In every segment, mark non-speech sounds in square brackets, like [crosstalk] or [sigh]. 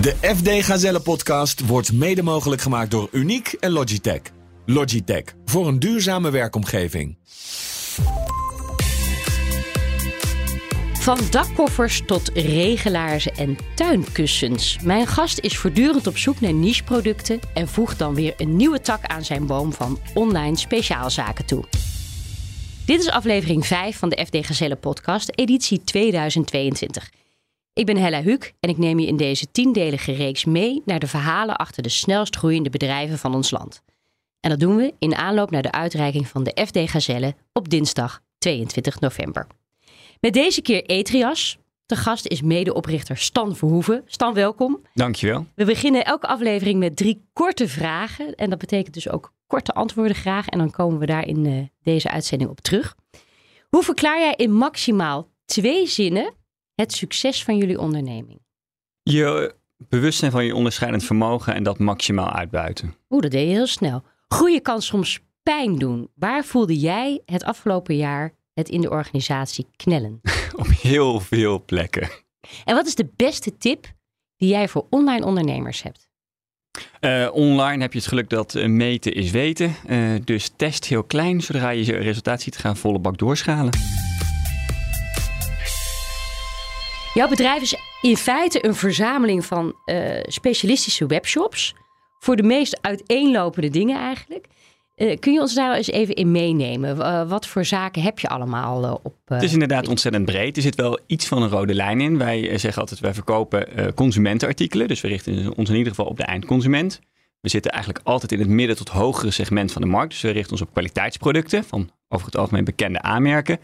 De FD Gazelle podcast wordt mede mogelijk gemaakt door Uniek en Logitech. Logitech voor een duurzame werkomgeving. Van dakkoffers tot regelaarzen en tuinkussens. Mijn gast is voortdurend op zoek naar nicheproducten en voegt dan weer een nieuwe tak aan zijn boom van online speciaalzaken toe. Dit is aflevering 5 van de FD Gazelle podcast, editie 2022. Ik ben Hella Huuk en ik neem je in deze tiendelige reeks mee naar de verhalen achter de snelst groeiende bedrijven van ons land. En dat doen we in aanloop naar de uitreiking van de FD Gazelle op dinsdag 22 november. Met deze keer Etrias. De gast is medeoprichter Stan Verhoeven. Stan, welkom. Dankjewel. We beginnen elke aflevering met drie korte vragen. En dat betekent dus ook korte antwoorden graag. En dan komen we daar in uh, deze uitzending op terug. Hoe verklaar jij in maximaal twee zinnen het succes van jullie onderneming? Je bewustzijn van je onderscheidend vermogen en dat maximaal uitbuiten. Oeh, dat deed je heel snel. Goede kan soms pijn doen. Waar voelde jij het afgelopen jaar het in de organisatie knellen? [laughs] Op heel veel plekken. En wat is de beste tip die jij voor online ondernemers hebt? Uh, online heb je het geluk dat uh, meten is weten. Uh, dus test heel klein. Zodra je je resultaat ziet, gaan volle bak doorschalen. Jouw bedrijf is in feite een verzameling van specialistische webshops. Voor de meest uiteenlopende dingen eigenlijk. Uh, kun je ons daar eens even in meenemen? Uh, wat voor zaken heb je allemaal uh, op? het is inderdaad ontzettend breed. Er zit wel iets van een rode lijn in. Wij zeggen altijd, wij verkopen consumentenartikelen. Dus we richten ons in ieder geval op de eindconsument. We zitten eigenlijk altijd in het midden tot hogere segment van de markt. Dus we richten ons op kwaliteitsproducten van over het algemeen bekende aanmerken.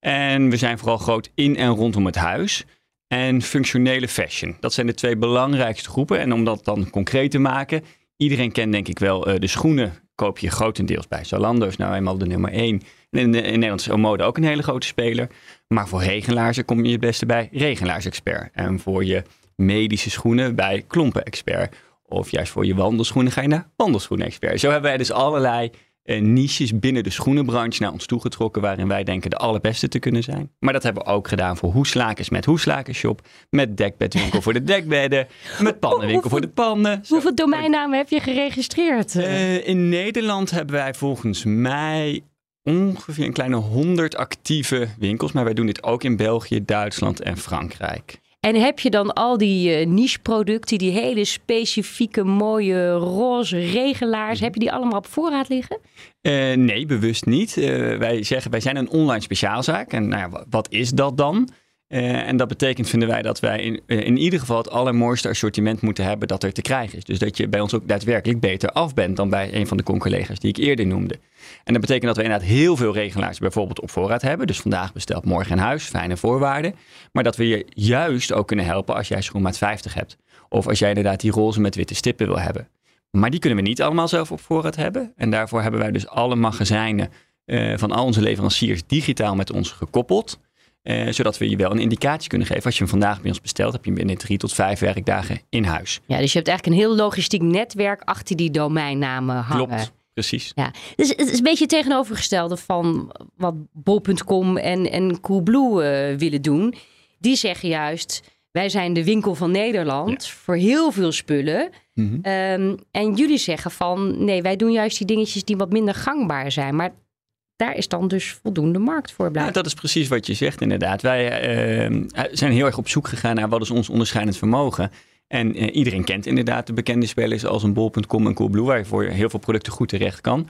En we zijn vooral groot in en rondom het huis. En functionele fashion. Dat zijn de twee belangrijkste groepen. En om dat dan concreet te maken, iedereen kent denk ik wel de schoenen koop je grotendeels bij. Zalando is nou eenmaal de nummer één. En in, de, in Nederland is mode ook een hele grote speler. Maar voor regelaarzen kom je het beste bij regelaars-expert. En voor je medische schoenen bij klompen-expert. Of juist voor je wandelschoenen ga je naar wandelschoenen-expert. Zo hebben wij dus allerlei niches binnen de schoenenbranche naar ons toegetrokken, waarin wij denken de allerbeste te kunnen zijn. Maar dat hebben we ook gedaan voor hoeslakers met hoeslakershop, met dekbedwinkel voor de dekbedden, [laughs] met pannenwinkel voor de pannen. Hoeveel domeinnamen heb je geregistreerd? Uh, in Nederland hebben wij volgens mij ongeveer een kleine 100 actieve winkels, maar wij doen dit ook in België, Duitsland en Frankrijk. En heb je dan al die uh, niche-producten, die hele specifieke, mooie, roze regelaars, heb je die allemaal op voorraad liggen? Uh, nee, bewust niet. Uh, wij zeggen, wij zijn een online speciaalzaak. En nou ja, wat is dat dan? Uh, en dat betekent, vinden wij, dat wij in, in ieder geval het allermooiste assortiment moeten hebben dat er te krijgen is. Dus dat je bij ons ook daadwerkelijk beter af bent dan bij een van de conculega's die ik eerder noemde. En dat betekent dat we inderdaad heel veel regelaars bijvoorbeeld op voorraad hebben. Dus vandaag besteld, morgen in huis, fijne voorwaarden. Maar dat we je juist ook kunnen helpen als jij schoenmaat 50 hebt. Of als jij inderdaad die roze met witte stippen wil hebben. Maar die kunnen we niet allemaal zelf op voorraad hebben. En daarvoor hebben wij dus alle magazijnen uh, van al onze leveranciers digitaal met ons gekoppeld. Uh, zodat we je wel een indicatie kunnen geven. Als je hem vandaag bij ons bestelt, heb je hem binnen drie tot vijf werkdagen in huis. Ja, dus je hebt eigenlijk een heel logistiek netwerk achter die domeinnamen hangen. Klopt. Precies. Ja, dus het is een beetje het tegenovergestelde van wat bol.com en, en Coolblue uh, willen doen. Die zeggen juist, wij zijn de winkel van Nederland ja. voor heel veel spullen. Mm -hmm. um, en jullie zeggen van, nee, wij doen juist die dingetjes die wat minder gangbaar zijn. Maar daar is dan dus voldoende markt voor blijven. Ja, dat is precies wat je zegt inderdaad. Wij uh, zijn heel erg op zoek gegaan naar wat is ons onderscheidend vermogen. En uh, iedereen kent inderdaad de bekende spelers als een bol.com en Coolblue, waar je voor heel veel producten goed terecht kan.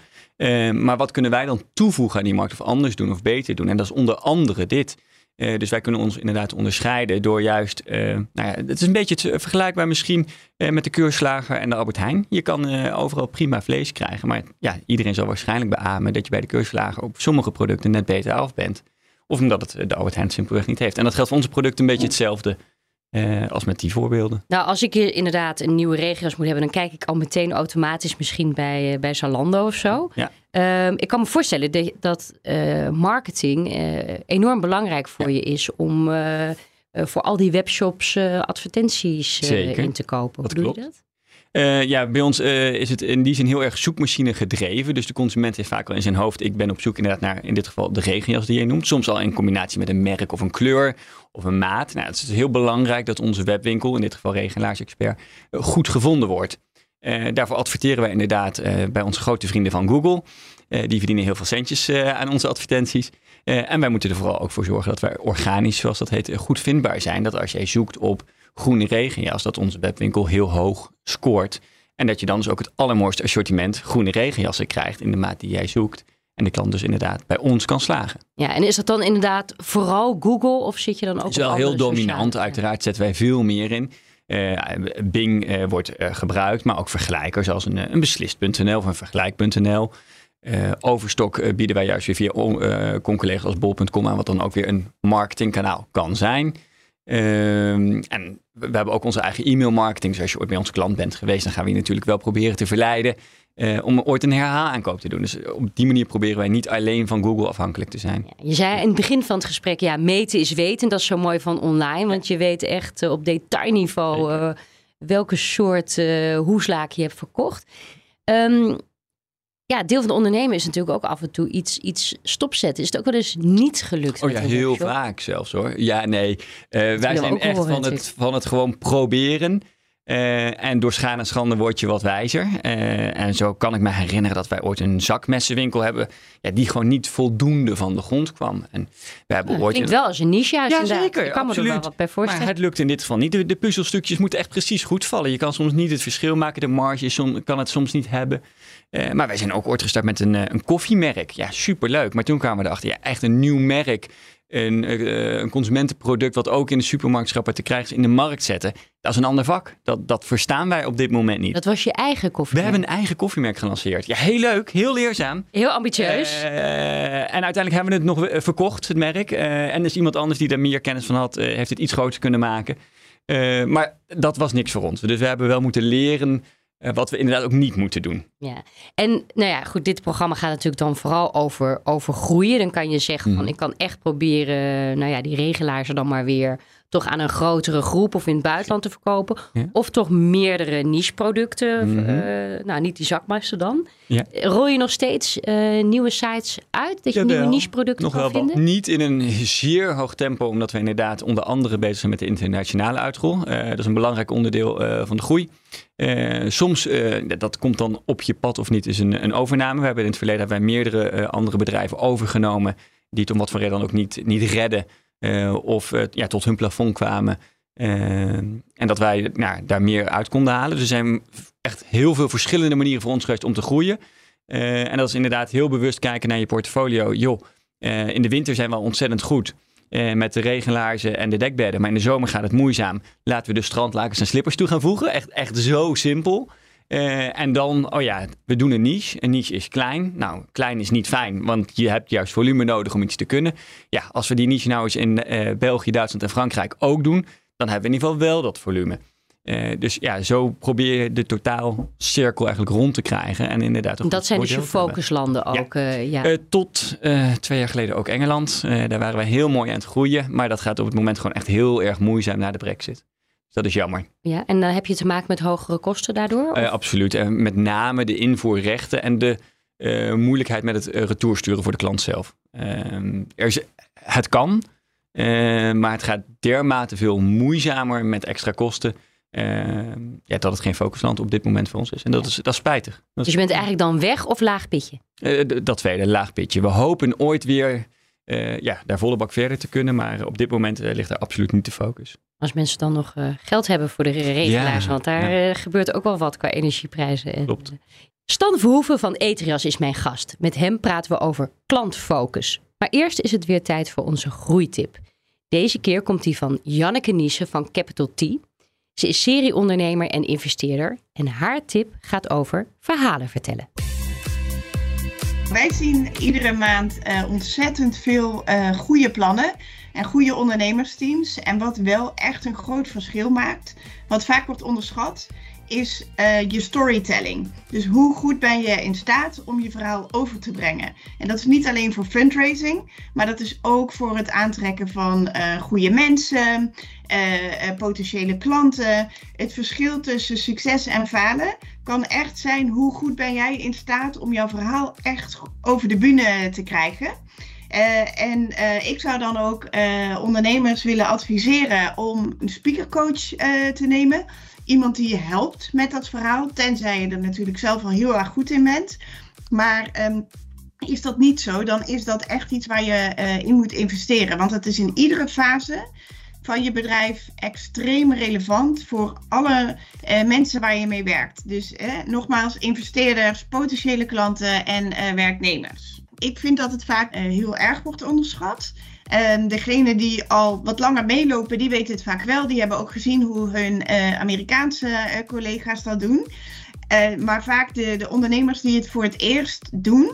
Maar wat kunnen wij dan toevoegen aan die markt of anders doen of beter doen? En dat is onder andere dit. Uh, dus wij kunnen ons inderdaad onderscheiden door juist, nou ja, het is een beetje het, vergelijkbaar misschien met de keurslager en de Albert Heijn. Je kan overal prima vlees krijgen, maar ja, iedereen zal waarschijnlijk beamen dat je bij de keurslager op sommige producten net beter af bent. Of omdat het de Albert Heijn simpelweg niet heeft. En dat geldt voor onze producten een beetje hetzelfde. Uh, als met die voorbeelden. Nou, als ik hier inderdaad een nieuwe regio's moet hebben, dan kijk ik al meteen automatisch misschien bij, uh, bij Zalando of zo. Ja. Uh, ik kan me voorstellen de, dat eh, marketing enorm belangrijk voor ja. je is om voor al die webshops advertenties in te kopen. Dat Hoe klopt. doe je dat? Uh, ja, bij ons uh, is het in die zin heel erg zoekmachine gedreven. Dus de consument heeft vaak wel in zijn hoofd: ik ben op zoek inderdaad naar in dit geval de regenjas die je noemt. Soms al in combinatie met een merk of een kleur of een maat. Nou, het is heel belangrijk dat onze webwinkel, in dit geval Regenaarsexpert, uh, goed gevonden wordt. daarvoor adverteren wij inderdaad bij onze grote vrienden van Google. die verdienen heel veel centjes aan onze advertenties. en wij moeten er vooral ook voor zorgen dat wij organisch, zoals dat heet, goed vindbaar zijn. Dat als jij zoekt op groene regenjas, dat onze webwinkel heel hoog scoort. En dat je dan dus ook het allermooiste assortiment groene regenjassen krijgt in de maat die jij zoekt. En de klant dus inderdaad bij ons kan slagen. Ja, en is dat dan inderdaad vooral Google of zit je dan ook Het is wel heel dominant. Uiteraard zetten wij veel meer in. Uh, Bing uh, wordt uh, gebruikt, maar ook vergelijkers als een, een beslist.nl of een vergelijk.nl. Overstok bieden wij juist weer via uh, als bol.com aan, wat dan ook weer een marketingkanaal kan zijn. Ehm, en we hebben ook onze eigen e-mailmarketing. Dus als je ooit bij onze klant bent geweest, dan gaan we je natuurlijk wel proberen te verleiden uh, om ooit een herhaalaankoop te doen. Dus op die manier proberen wij niet alleen van Google afhankelijk te zijn. Ja, je zei in het begin van het gesprek, ja, meten is weten. Dat is zo mooi van online, want je weet echt uh, op detailniveau uh, welke soort hoeslaak je hebt verkocht. Um, ja, deel van de ondernemen is natuurlijk ook af en toe iets, iets stopzetten. Is het ook wel eens niet gelukt? Oh ja, heel vaak zelfs hoor. Ja, nee. Uh, wij zijn echt van het, van het gewoon proberen. Uh, en door schade en schande word je wat wijzer. Uh, en zo kan ik me herinneren dat wij ooit een zakmessenwinkel hebben. Ja, die gewoon niet voldoende van de grond kwam. En we hebben ja, ooit. Klinkt wel als een niche juist. Ja, zeker. Ik kan absoluut. me er wel wat bij voorstellen. Maar het lukt in dit geval niet. De, de puzzelstukjes moeten echt precies goed vallen. Je kan soms niet het verschil maken. De marge kan het soms niet hebben. Uh, maar wij zijn ook ooit gestart met een, een koffiemerk. Ja, superleuk. Maar toen kwamen we erachter, ja, echt een nieuw merk een, uh, een consumentenproduct wat ook in de supermarktschappen te krijgen is in de markt zetten. Dat is een ander vak. Dat, dat verstaan wij op dit moment niet. Dat was je eigen koffiemerk? We hebben een eigen koffiemerk gelanceerd. Ja, heel leuk. Heel leerzaam. Heel ambitieus. Uh, en uiteindelijk hebben we het nog verkocht, het merk. Uh, en dus iemand anders die daar meer kennis van had, heeft het iets groter kunnen maken. maar dat was niks voor ons. Dus we hebben wel moeten leren uh, wat we inderdaad ook niet moeten doen. Ja, en nou ja, goed, dit programma gaat natuurlijk dan vooral over, over groeien. Dan kan je zeggen van mhm. ik kan echt proberen, nou ja, die regelaars er dan maar weer toch aan een grotere groep of in het buitenland te verkopen. Of toch meerdere niche-producten. Mm nou, niet die zakmassen dan. Ja. Rol je nog steeds uh, nieuwe sites uit? Dat je nieuwe niche-producten nog kan wel vinden? Niet in een zeer hoog tempo, omdat we inderdaad onder andere bezig zijn met de internationale uitrol. Uh, dat is een belangrijk onderdeel uh, van de groei. soms, dat komt dan op je pad of niet, is een, een overname. We hebben in het verleden hebben wij meerdere andere bedrijven overgenomen. Die het om wat voor reden dan ook niet, niet redden. Eh, of uh, ja, tot hun plafond kwamen. Uh, en dat wij nou, daar meer uit konden halen. Dus er zijn echt heel veel verschillende manieren voor ons geweest om te groeien. en dat is inderdaad heel bewust kijken naar je portfolio. Joh, in de winter zijn we ontzettend goed. met de regenlaarzen en de dekbedden. Maar in de zomer gaat het moeizaam. Laten we de strandlakens en slippers toe gaan voegen. Echt, echt zo simpel. Uh, en dan, oh ja, we doen een niche. Een niche is klein. Nou, klein is niet fijn, want je hebt juist volume nodig om iets te kunnen. Ja, als we die niche nou eens in uh, België, Duitsland en Frankrijk ook doen, dan hebben we in ieder geval wel dat volume. Uh, dus ja, zo probeer je de totaalcirkel eigenlijk rond te krijgen. En inderdaad, dat zijn dus je focuslanden ook. Ja. ja. tot twee jaar geleden ook Engeland. daar waren we heel mooi aan het groeien. Maar dat gaat op het moment gewoon echt heel erg moeizaam na de brexit. Dat is jammer. Ja, en dan heb je te maken met hogere kosten daardoor? Uh, absoluut. En met name de invoerrechten en de uh, moeilijkheid met het retoursturen voor de klant zelf. Ehm, er is, het kan, maar het gaat dermate veel moeizamer met extra kosten. Ehm, ja, dat het geen focusland op dit moment voor ons is. En dat, is, dat is spijtig. Dat dus je bent eigenlijk dan weg of laag pitje? dat tweede, laag pitje. We hopen ooit weer ja, daar volle bak verder te kunnen. Maar op dit moment ligt er absoluut niet de focus. Als mensen dan nog uh, geld hebben voor de regelaars. want daar ja. gebeurt ook wel wat qua energieprijzen. En, Klopt. Stan Verhoeven van Etrias is mijn gast. Met hem praten we over klantfocus. Maar eerst is het weer tijd voor onze groeitip. Deze keer komt die van Janneke Niesen van Capital T. Ze is serieondernemer en investeerder. En haar tip gaat over verhalen vertellen. Wij zien iedere maand ontzettend veel goede plannen en goede ondernemersteams. En wat wel echt een groot verschil maakt, wat vaak wordt onderschat, is uh, je storytelling. Dus hoe goed ben je in staat om je verhaal over te brengen? En dat is niet alleen voor fundraising, maar dat is ook voor het aantrekken van uh, goede mensen, uh, potentiële klanten. Het verschil tussen succes en falen kan echt zijn hoe goed ben jij in staat om jouw verhaal echt over de bühne te krijgen. Uh, en uh, ik zou dan ook uh, ondernemers willen adviseren om een speakercoach te nemen. Iemand die je helpt met dat verhaal, tenzij je er natuurlijk zelf al heel erg goed in bent. Maar um, is dat niet zo, dan is dat echt iets waar je in moet investeren. Want het is in iedere fase van je bedrijf extreem relevant voor alle mensen waar je mee werkt. Dus nogmaals, investeerders, potentiële klanten en werknemers ik vind dat het vaak uh, heel erg wordt onderschat. Um, degenen die al wat langer meelopen, die weten het vaak wel. Die hebben ook gezien hoe hun uh, Amerikaanse collega's dat doen. Maar vaak de, de, ondernemers die het voor het eerst doen.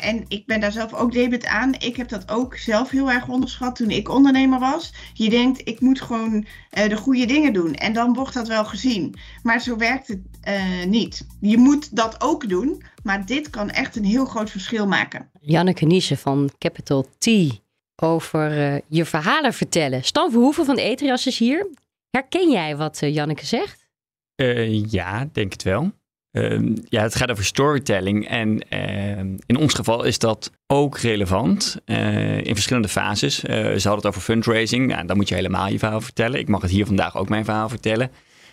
en ik ben daar zelf ook debet aan. Ik heb dat ook zelf heel erg onderschat toen ik ondernemer was. Je denkt, ik moet gewoon de goede dingen doen. En dan wordt dat wel gezien. Maar zo werkt het niet. Je moet dat ook doen. Maar dit kan echt een heel groot verschil maken. Janneke Niesen van Capital T over je verhalen vertellen. Stan Verhoeven van Etrias is hier. Herken jij wat Janneke zegt? Uh, ja, denk het wel. Ehm, ja, het gaat over storytelling. En ehm, in ons geval is dat ook relevant in verschillende fases. ze hadden het over fundraising. Nou, dan moet je helemaal je verhaal vertellen. Ik mag het hier vandaag ook mijn verhaal vertellen.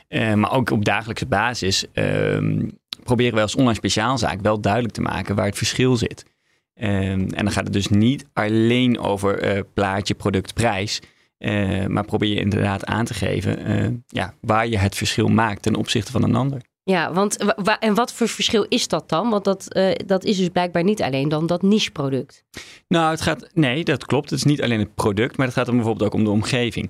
maar ook op dagelijkse basis ehm, proberen wij als online speciaalzaak wel duidelijk te maken waar het verschil zit. En dan gaat het dus niet alleen over plaatje, product, prijs. Uh, maar probeer je inderdaad aan te geven uh, ja, waar je het verschil maakt ten opzichte van een ander. Ja, want en wat voor verschil is dat dan? Want dat, dat is dus blijkbaar niet alleen dan dat niche product. Nou, het gaat, nee, dat klopt. Het is niet alleen het product, maar het gaat dan bijvoorbeeld ook om de omgeving.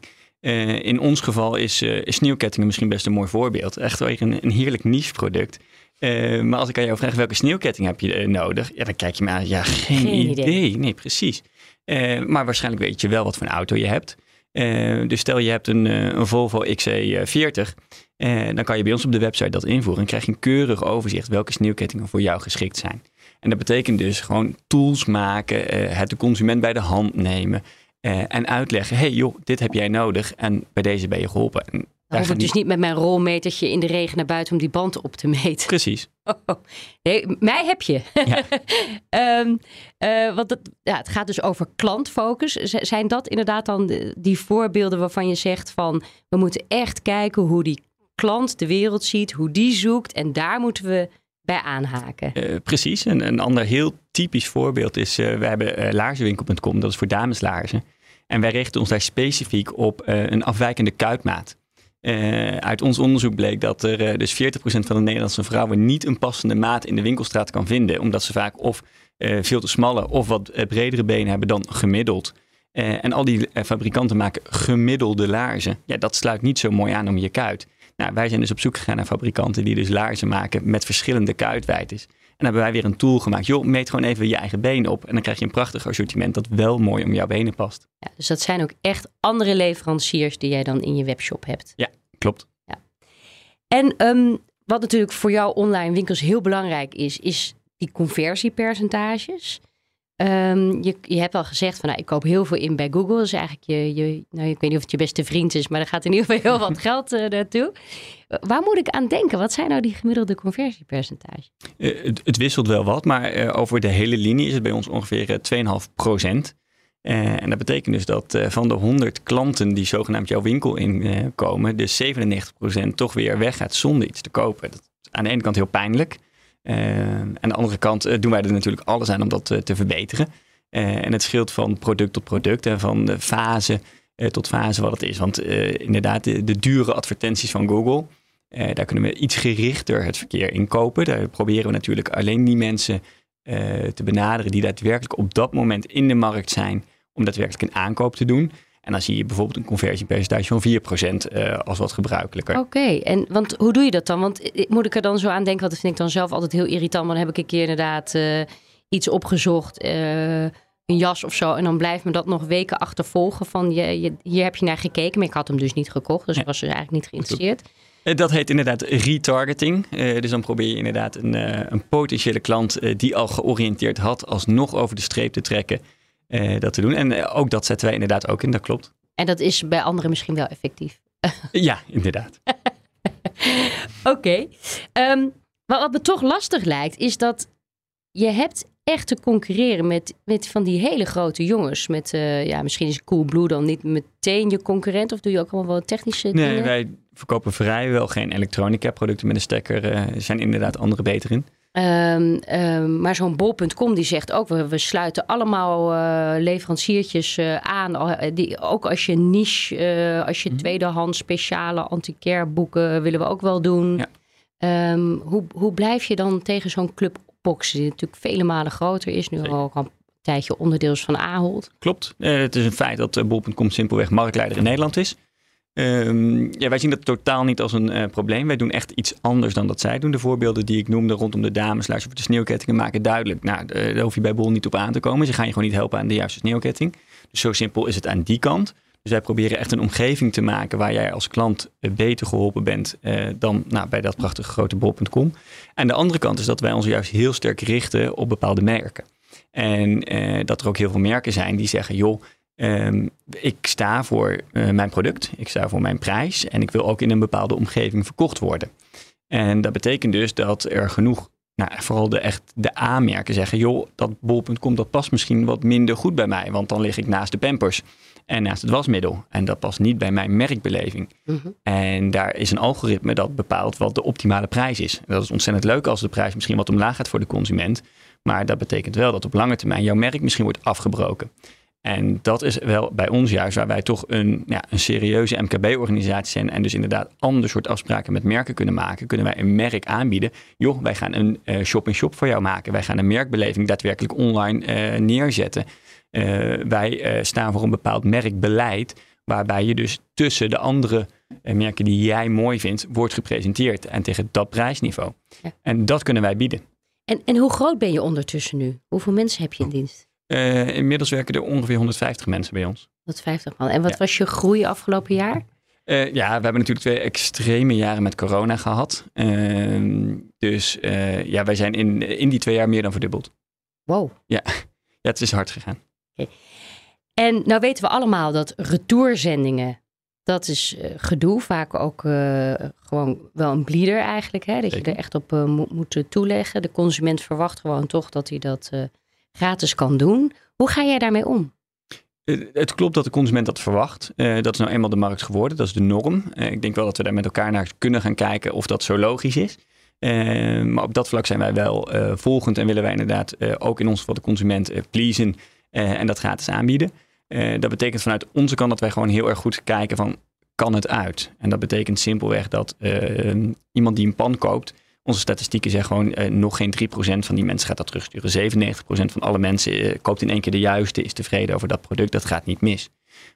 in ons geval is, sneeuwkettingen misschien best een mooi voorbeeld. Echt weer een, een heerlijk niche product. Uh, maar als ik aan jou vraag welke sneeuwketting heb je nodig, ja, dan kijk je me aan. Ja, geen, geen idee. idee. Nee, precies. Maar waarschijnlijk weet je wel wat voor een auto je hebt. Dus stel je hebt een, een Volvo XC40, dan kan je bij ons op de website dat invoeren en krijg je een keurig overzicht welke sneeuwkettingen voor jou geschikt zijn. En dat betekent dus gewoon tools maken, het de consument bij de hand nemen en uitleggen: hey joh, dit heb jij nodig en bij deze ben je geholpen. En dan hoef ik dus niet met mijn rolmetertje in de regen naar buiten om die band op te meten. Precies. [laughs] Oh, nee, mij heb je. Ja. um, [laughs] uh, want het, ja, het gaat dus over klantfocus. zijn dat inderdaad dan die voorbeelden waarvan je zegt van... we moeten echt kijken hoe die klant de wereld ziet, hoe die zoekt... en daar moeten we bij aanhaken. Uh, precies. En een ander heel typisch voorbeeld is... Uh, we hebben laarzenwinkel.com, dat is voor dameslaarzen. En wij richten ons daar specifiek op een afwijkende kuitmaat. Uh, uit ons onderzoek bleek dat er uh, dus 40% van de Nederlandse vrouwen niet een passende maat in de winkelstraat kan vinden. Omdat ze vaak of uh, veel te smalle of wat bredere benen hebben dan gemiddeld. en al die fabrikanten maken gemiddelde laarzen. Ja, dat sluit niet zo mooi aan om je kuit. Nou, wij zijn dus op zoek gegaan naar fabrikanten die dus laarzen maken met verschillende kuitwijdtes. Hebben wij weer een tool gemaakt. Joh, meet gewoon even je eigen benen op. En dan krijg je een prachtig assortiment dat wel mooi om jouw benen past. Ja, dus dat zijn ook echt andere leveranciers die jij dan in je webshop hebt. Ja, klopt. Ja. En um, wat natuurlijk voor jouw online winkels heel belangrijk is, is die conversiepercentages. Um, je, je hebt al gezegd van nou, ik koop heel veel in bij Google. Is eigenlijk je, je nou, ik weet niet of het je beste vriend is, maar er gaat in ieder geval heel [laughs] wat geld uh, naartoe. Waar moet ik aan denken? Wat zijn nou die gemiddelde conversiepercentages? Uh, het, het, wisselt wel wat, maar uh, over de hele linie is het bij ons ongeveer 2,5 procent. en dat betekent dus dat van de 100 klanten die zogenaamd jouw winkel inkomen, dus 97% toch weer weggaat zonder iets te kopen. Dat is aan de ene kant heel pijnlijk. Uh, aan de andere kant uh, doen wij er natuurlijk alles aan om dat uh, te verbeteren. en het scheelt van product tot product en van fase tot fase wat het is. Want inderdaad, de, dure advertenties van Google, daar kunnen we iets gerichter het verkeer inkopen. Daar proberen we natuurlijk alleen die mensen te benaderen die daadwerkelijk op dat moment in de markt zijn om daadwerkelijk een aankoop te doen. En dan zie je bijvoorbeeld een conversiepercentage van 4% uh, als wat gebruikelijker. Oké, en want hoe doe je dat dan? Want eh, moet ik er dan zo aan denken, want dat vind ik dan zelf altijd heel irritant. Maar dan heb ik een keer inderdaad uh, iets opgezocht, uh, een jas of zo. En dan blijft me dat nog weken achtervolgen van je, je, hier heb je naar gekeken. Maar ik had hem dus niet gekocht, dus ik was dus eigenlijk niet geïnteresseerd. Dat heet inderdaad retargeting. dus dan probeer je inderdaad een, een potentiële klant die al georiënteerd had, alsnog over de streep te trekken. Dat te doen. En ook dat zetten wij inderdaad ook in, dat klopt. En dat is bij anderen misschien wel effectief. [laughs] ja, inderdaad. [laughs] Oké. Ehm, wat me toch lastig lijkt, is dat je hebt echt te concurreren met, met van die hele grote jongens. Met, uh, ja, misschien is Coolblue dan niet meteen je concurrent. Of doe je ook allemaal wel technische nee, dingen? Nee, wij verkopen vrijwel geen elektronica producten met een stekker. Er uh, zijn inderdaad andere beter in. Um, um, maar zo'n bol.com die zegt ook, we, we sluiten allemaal uh, leveranciertjes uh, aan. Die, ook als je niche, uh, als je mm -hmm. tweedehands speciale antiquaire boeken willen we ook wel doen. Ja. Um, hoe, hoe blijf je dan tegen zo'n club opboksen die natuurlijk vele malen groter is. Nu Zeker. al een tijdje onderdeel is van Ahold. Klopt. het is een feit dat bol.com simpelweg marktleider in Nederland is. Um, ja, wij zien dat totaal niet als een uh, probleem. Wij doen echt iets anders dan dat zij doen. De voorbeelden die ik noemde rondom de damesluis of de sneeuwkettingen maken duidelijk. Nou, daar hoef je bij Bol niet op aan te komen. Ze gaan je gewoon niet helpen aan de juiste sneeuwketting. Dus zo simpel is het aan die kant. Dus wij proberen echt een omgeving te maken waar jij als klant beter geholpen bent uh, dan nou, bij dat prachtige grote bol.com. En de andere kant is dat wij ons juist heel sterk richten op bepaalde merken. En dat er ook heel veel merken zijn die zeggen, joh, Um, ik sta voor uh, mijn product, ik sta voor mijn prijs en ik wil ook in een bepaalde omgeving verkocht worden. En dat betekent dus dat er genoeg, nou, vooral de, echt de A-merken zeggen, joh, dat bol.com dat past misschien wat minder goed bij mij, want dan lig ik naast de Pampers en naast het wasmiddel. En dat past niet bij mijn merkbeleving. Mm -hmm. En daar is een algoritme dat bepaalt wat de optimale prijs is. En dat is ontzettend leuk als de prijs misschien wat omlaag gaat voor de consument. Maar dat betekent wel dat op lange termijn jouw merk misschien wordt afgebroken. En dat is wel bij ons juist waar wij toch een, ja, een serieuze MKB-organisatie zijn. En dus inderdaad ander soort afspraken met merken kunnen maken. Kunnen wij een merk aanbieden. Joh, wij gaan een uh, shop-in-shop voor jou maken. Wij gaan een merkbeleving daadwerkelijk online uh, neerzetten. Uh, wij staan voor een bepaald merkbeleid. Waarbij je dus tussen de andere merken die jij mooi vindt, wordt gepresenteerd. En tegen dat prijsniveau. Ja. En dat kunnen wij bieden. En, en hoe groot ben je ondertussen nu? Hoeveel mensen heb je in dienst? Uh, inmiddels werken er ongeveer 150 mensen bij ons. 150 man. En wat ja. was je groei afgelopen jaar? Uh, ja, we hebben natuurlijk twee extreme jaren met corona gehad. Uh, dus ja, wij zijn in, in die twee jaar meer dan verdubbeld. Wow. Ja, [laughs] ja het is hard gegaan. Okay. En nou weten we allemaal dat retourzendingen, dat is gedoe. Vaak ook gewoon wel een bleeder eigenlijk. Hè? Dat Zeker. je er echt op moet, moet toeleggen. De consument verwacht gewoon toch dat hij dat gratis kan doen. Hoe ga jij daarmee om? Het klopt dat de consument dat verwacht. Uh, dat is nou eenmaal de markt geworden. Dat is de norm. Uh, ik denk wel dat we daar met elkaar naar kunnen gaan kijken of dat zo logisch is. Maar op dat vlak zijn wij wel volgend en willen wij inderdaad ook in ons geval de consument pleasen en dat gratis aanbieden. dat betekent vanuit onze kant dat wij gewoon heel erg goed kijken van kan het uit? En dat betekent simpelweg dat iemand die een pan koopt, onze statistieken zeggen gewoon eh, nog geen 3% van die mensen gaat dat terugsturen. 97% van alle mensen eh, koopt in één keer de juiste, is tevreden over dat product. Dat gaat niet mis.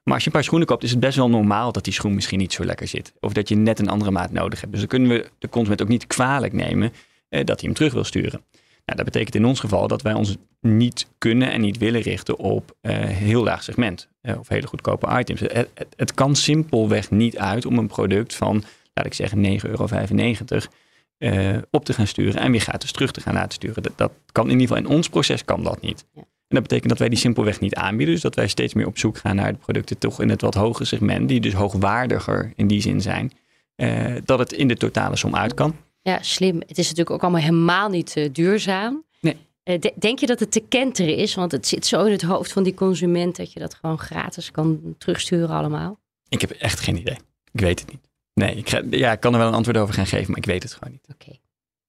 Maar als je een paar schoenen koopt, is het best wel normaal dat die schoen misschien niet zo lekker zit. Of dat je net een andere maat nodig hebt. Dus dan kunnen we de consument ook niet kwalijk nemen eh, dat hij hem terug wil sturen. Nou, dat betekent in ons geval dat wij ons niet kunnen en niet willen richten op heel laag segment. Of hele goedkope items. Het, het, het, kan simpelweg niet uit om een product van, laat ik zeggen, 9,95 euro uh, op te gaan sturen en weer gratis terug te gaan laten sturen. Dat, dat, kan in ieder geval in ons proces kan dat niet. Ja. En dat betekent dat wij die simpelweg niet aanbieden. Dus dat wij steeds meer op zoek gaan naar de producten toch in het wat hogere segment, die dus hoogwaardiger in die zin zijn, uh, dat het in de totale som uit kan. Ja, slim. Het is natuurlijk ook allemaal helemaal niet uh, duurzaam. Nee. denk je dat het te kenteren is? Want het zit zo in het hoofd van die consument dat je dat gewoon gratis kan terugsturen allemaal. Ik heb echt geen idee. Ik weet het niet. Nee, ik, ga, ja, ik kan er wel een antwoord over gaan geven, maar ik weet het gewoon niet. Oké. Okay.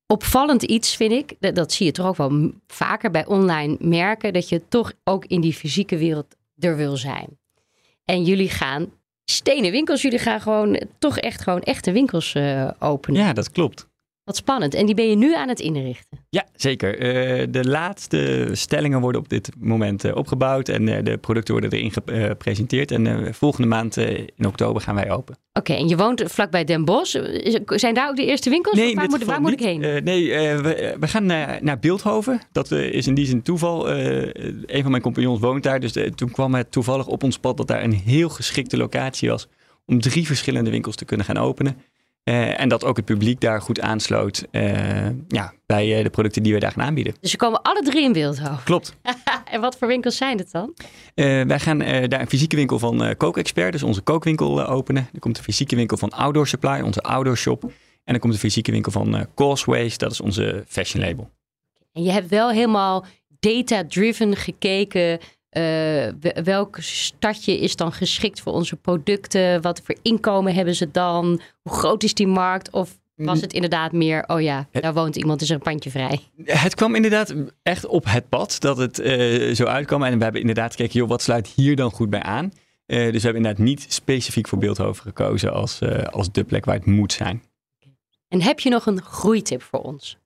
Opvallend iets vind ik, dat, dat, zie je toch ook wel vaker bij online merken, dat je toch ook in die fysieke wereld er wil zijn. En jullie gaan stenen winkels, jullie gaan gewoon toch echt gewoon echte winkels uh, openen. Ja, dat klopt. Wat spannend. En die ben je nu aan het inrichten. Ja, zeker. Uh, de laatste stellingen worden op dit moment uh, opgebouwd en uh, de producten worden erin gepresenteerd. En volgende maand in oktober gaan wij open. Oké, okay, en je woont vlakbij Den Bosch. Zijn daar ook de eerste winkels? Nee, waar, moet, waar moet, ik heen? nee, we, we, gaan naar, naar Beeldhoven. Dat is in die zin toeval. een van mijn compagnons woont daar. Dus toen kwam het toevallig op ons pad dat daar een heel geschikte locatie was om drie verschillende winkels te kunnen gaan openen. Uh, en dat ook het publiek daar goed aansloot uh, ja, bij de producten die we daar gaan aanbieden. Dus ze komen alle drie in Beeldhoven? Klopt. [laughs] en wat voor winkels zijn het dan? wij gaan daar een fysieke winkel van Coke Expert, dus onze kookwinkel, openen. Er komt een fysieke winkel van Outdoor Supply, onze outdoor shop. En dan komt een fysieke winkel van Causeways, dat is onze fashion label. En je hebt wel helemaal data-driven gekeken uh, welk stadje is dan geschikt voor onze producten? Wat voor inkomen hebben ze dan? Hoe groot is die markt? Of was het inderdaad meer, oh ja, daar woont iemand, is er een pandje vrij? Het kwam inderdaad echt op het pad dat het uh, zo uitkwam. En we hebben inderdaad gekeken, joh, wat sluit hier dan goed bij aan? Uh, dus we hebben inderdaad niet specifiek voor Beeldhoven gekozen als, als de plek waar het moet zijn. En heb je nog een groeitip voor ons?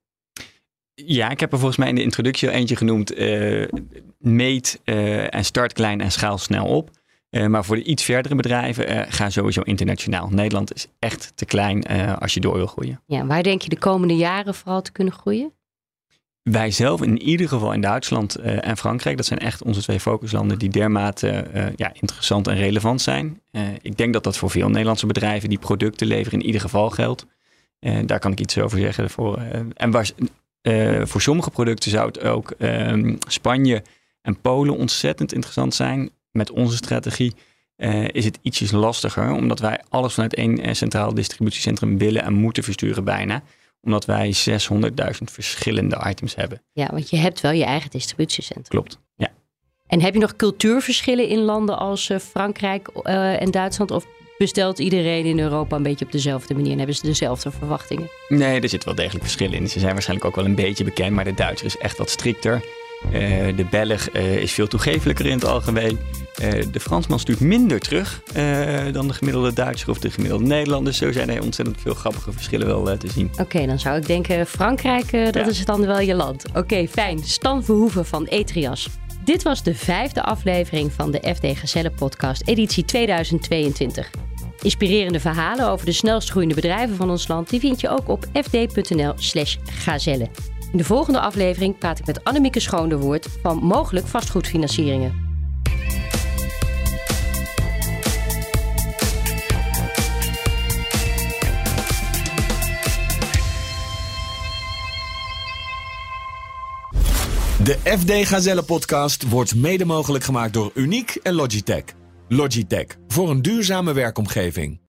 Ja, ik heb er volgens mij in de introductie al eentje genoemd. Uh, meet uh, en start klein en schaal snel op. Uh, maar voor de iets verdere bedrijven ga sowieso internationaal. Nederland is echt te klein als je door wil groeien. Ja, waar denk je de komende jaren vooral te kunnen groeien? Wij zelf in ieder geval in Duitsland en Frankrijk. Dat zijn echt onze twee focuslanden die dermate ja, interessant en relevant zijn. ik denk dat dat voor veel Nederlandse bedrijven die producten leveren in ieder geval geldt. daar kan ik iets over zeggen. Voor, en waar, uh, voor sommige producten zou het ook um, Spanje en Polen ontzettend interessant zijn. Met onze strategie uh, is het ietsjes lastiger, omdat wij alles vanuit één uh, centraal distributiecentrum willen en moeten versturen bijna omdat wij 600.000 verschillende items hebben. Ja, want je hebt wel je eigen distributiecentrum. Klopt, ja. En heb je nog cultuurverschillen in landen als Frankrijk en Duitsland? Of bestelt iedereen in Europa een beetje op dezelfde manier en hebben ze dezelfde verwachtingen? Nee, er zit wel degelijk verschil in. Ze zijn waarschijnlijk ook wel een beetje bekend, maar de Duitser is echt wat strikter. Uh, de Belg uh, is veel toegefelijker in het algemeen. Uh, de Fransman stuurt minder terug dan de gemiddelde Duitser of de gemiddelde Nederlander. Zo zijn er ontzettend veel grappige verschillen wel te zien. Oké, dan zou ik denken Frankrijk, dat ja. is dan wel je land. Oké, fijn. Stan Verhoeven van Etrias. Dit was de vijfde aflevering van de FD Gezellen podcast, editie 2022. Inspirerende verhalen over de snelst groeiende bedrijven van ons land, die vind je ook op fd.nl/slash gazelle. In de volgende aflevering praat ik met Annemieke Schoonderwoord van Mogelijk Vastgoedfinancieringen. De FD Gazelle podcast wordt mede mogelijk gemaakt door Uniek en Logitech. Logitech voor een duurzame werkomgeving.